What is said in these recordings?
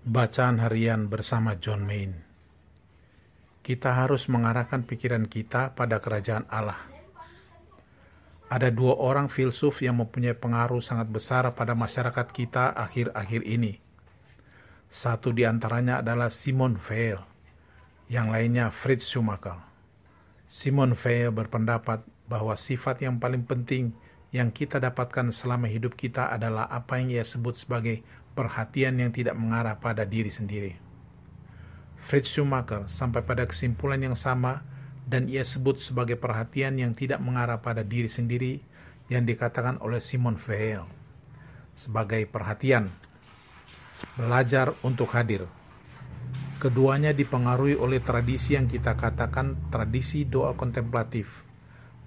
Bacaan harian bersama John Main. Kita harus mengarahkan pikiran kita pada kerajaan Allah. Ada dua orang filsuf yang mempunyai pengaruh sangat besar pada masyarakat kita akhir-akhir ini. Satu di antaranya adalah Simon Weil, yang lainnya Fritz Schumacher. Simon Weil berpendapat bahwa sifat yang paling penting yang kita dapatkan selama hidup kita adalah apa yang ia sebut sebagai perhatian yang tidak mengarah pada diri sendiri. Fritz Schumacher sampai pada kesimpulan yang sama dan ia sebut sebagai perhatian yang tidak mengarah pada diri sendiri yang dikatakan oleh Simon Weil sebagai perhatian belajar untuk hadir. Keduanya dipengaruhi oleh tradisi yang kita katakan tradisi doa kontemplatif,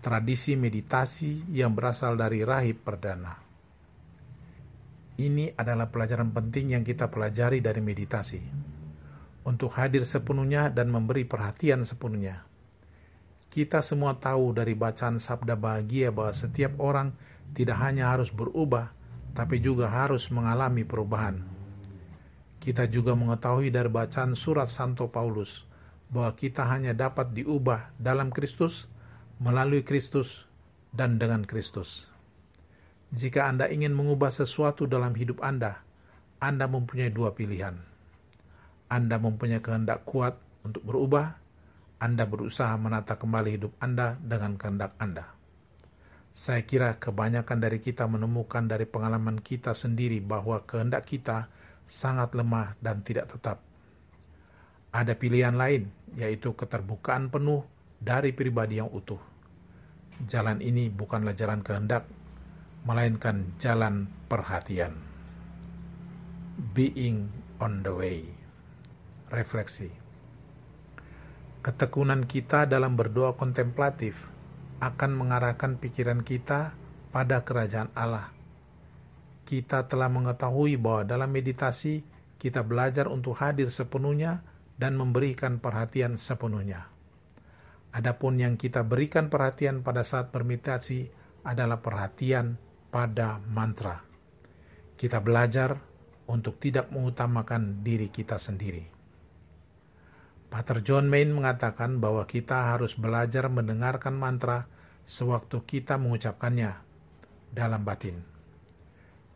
tradisi meditasi yang berasal dari rahib perdana. Ini adalah pelajaran penting yang kita pelajari dari meditasi. Untuk hadir sepenuhnya dan memberi perhatian sepenuhnya. Kita semua tahu dari bacaan sabda bahagia bahwa setiap orang tidak hanya harus berubah, tapi juga harus mengalami perubahan. Kita juga mengetahui dari bacaan surat Santo Paulus bahwa kita hanya dapat diubah dalam Kristus, melalui Kristus, dan dengan Kristus. Jika Anda ingin mengubah sesuatu dalam hidup Anda, Anda mempunyai dua pilihan. Anda mempunyai kehendak kuat untuk berubah, Anda berusaha menata kembali hidup Anda dengan kehendak Anda. Saya kira kebanyakan dari kita menemukan dari pengalaman kita sendiri bahwa kehendak kita sangat lemah dan tidak tetap. Ada pilihan lain, yaitu keterbukaan penuh dari pribadi yang utuh. Jalan ini bukanlah jalan kehendak, melainkan jalan perhatian. Being on the way. Refleksi. Ketekunan kita dalam berdoa kontemplatif akan mengarahkan pikiran kita pada kerajaan Allah. Kita telah mengetahui bahwa dalam meditasi kita belajar untuk hadir sepenuhnya dan memberikan perhatian sepenuhnya. Adapun yang kita berikan perhatian pada saat bermeditasi adalah perhatian pada mantra. Kita belajar untuk tidak mengutamakan diri kita sendiri. Pater John Main mengatakan bahwa kita harus belajar mendengarkan mantra sewaktu kita mengucapkannya dalam batin.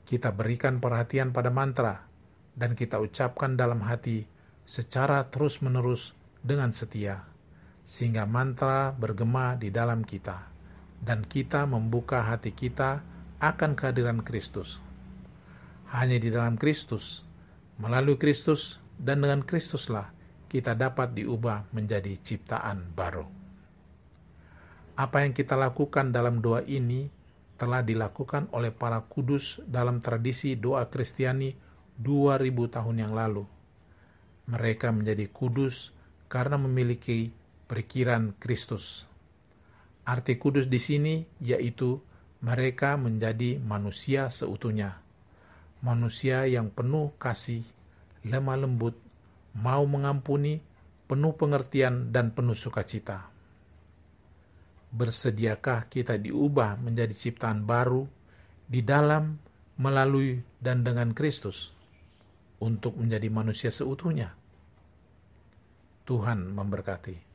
Kita berikan perhatian pada mantra dan kita ucapkan dalam hati secara terus-menerus dengan setia, sehingga mantra bergema di dalam kita, dan kita membuka hati kita akan kehadiran Kristus. Hanya di dalam Kristus, melalui Kristus, dan dengan Kristuslah kita dapat diubah menjadi ciptaan baru. Apa yang kita lakukan dalam doa ini telah dilakukan oleh para kudus dalam tradisi doa Kristiani 2000 tahun yang lalu. Mereka menjadi kudus karena memiliki perikiran Kristus. Arti kudus di sini yaitu mereka menjadi manusia seutuhnya. Manusia yang penuh kasih, lemah lembut, mau mengampuni, penuh pengertian, dan penuh sukacita. Bersediakah kita diubah menjadi ciptaan baru di dalam, melalui, dan dengan Kristus untuk menjadi manusia seutuhnya? Tuhan memberkati.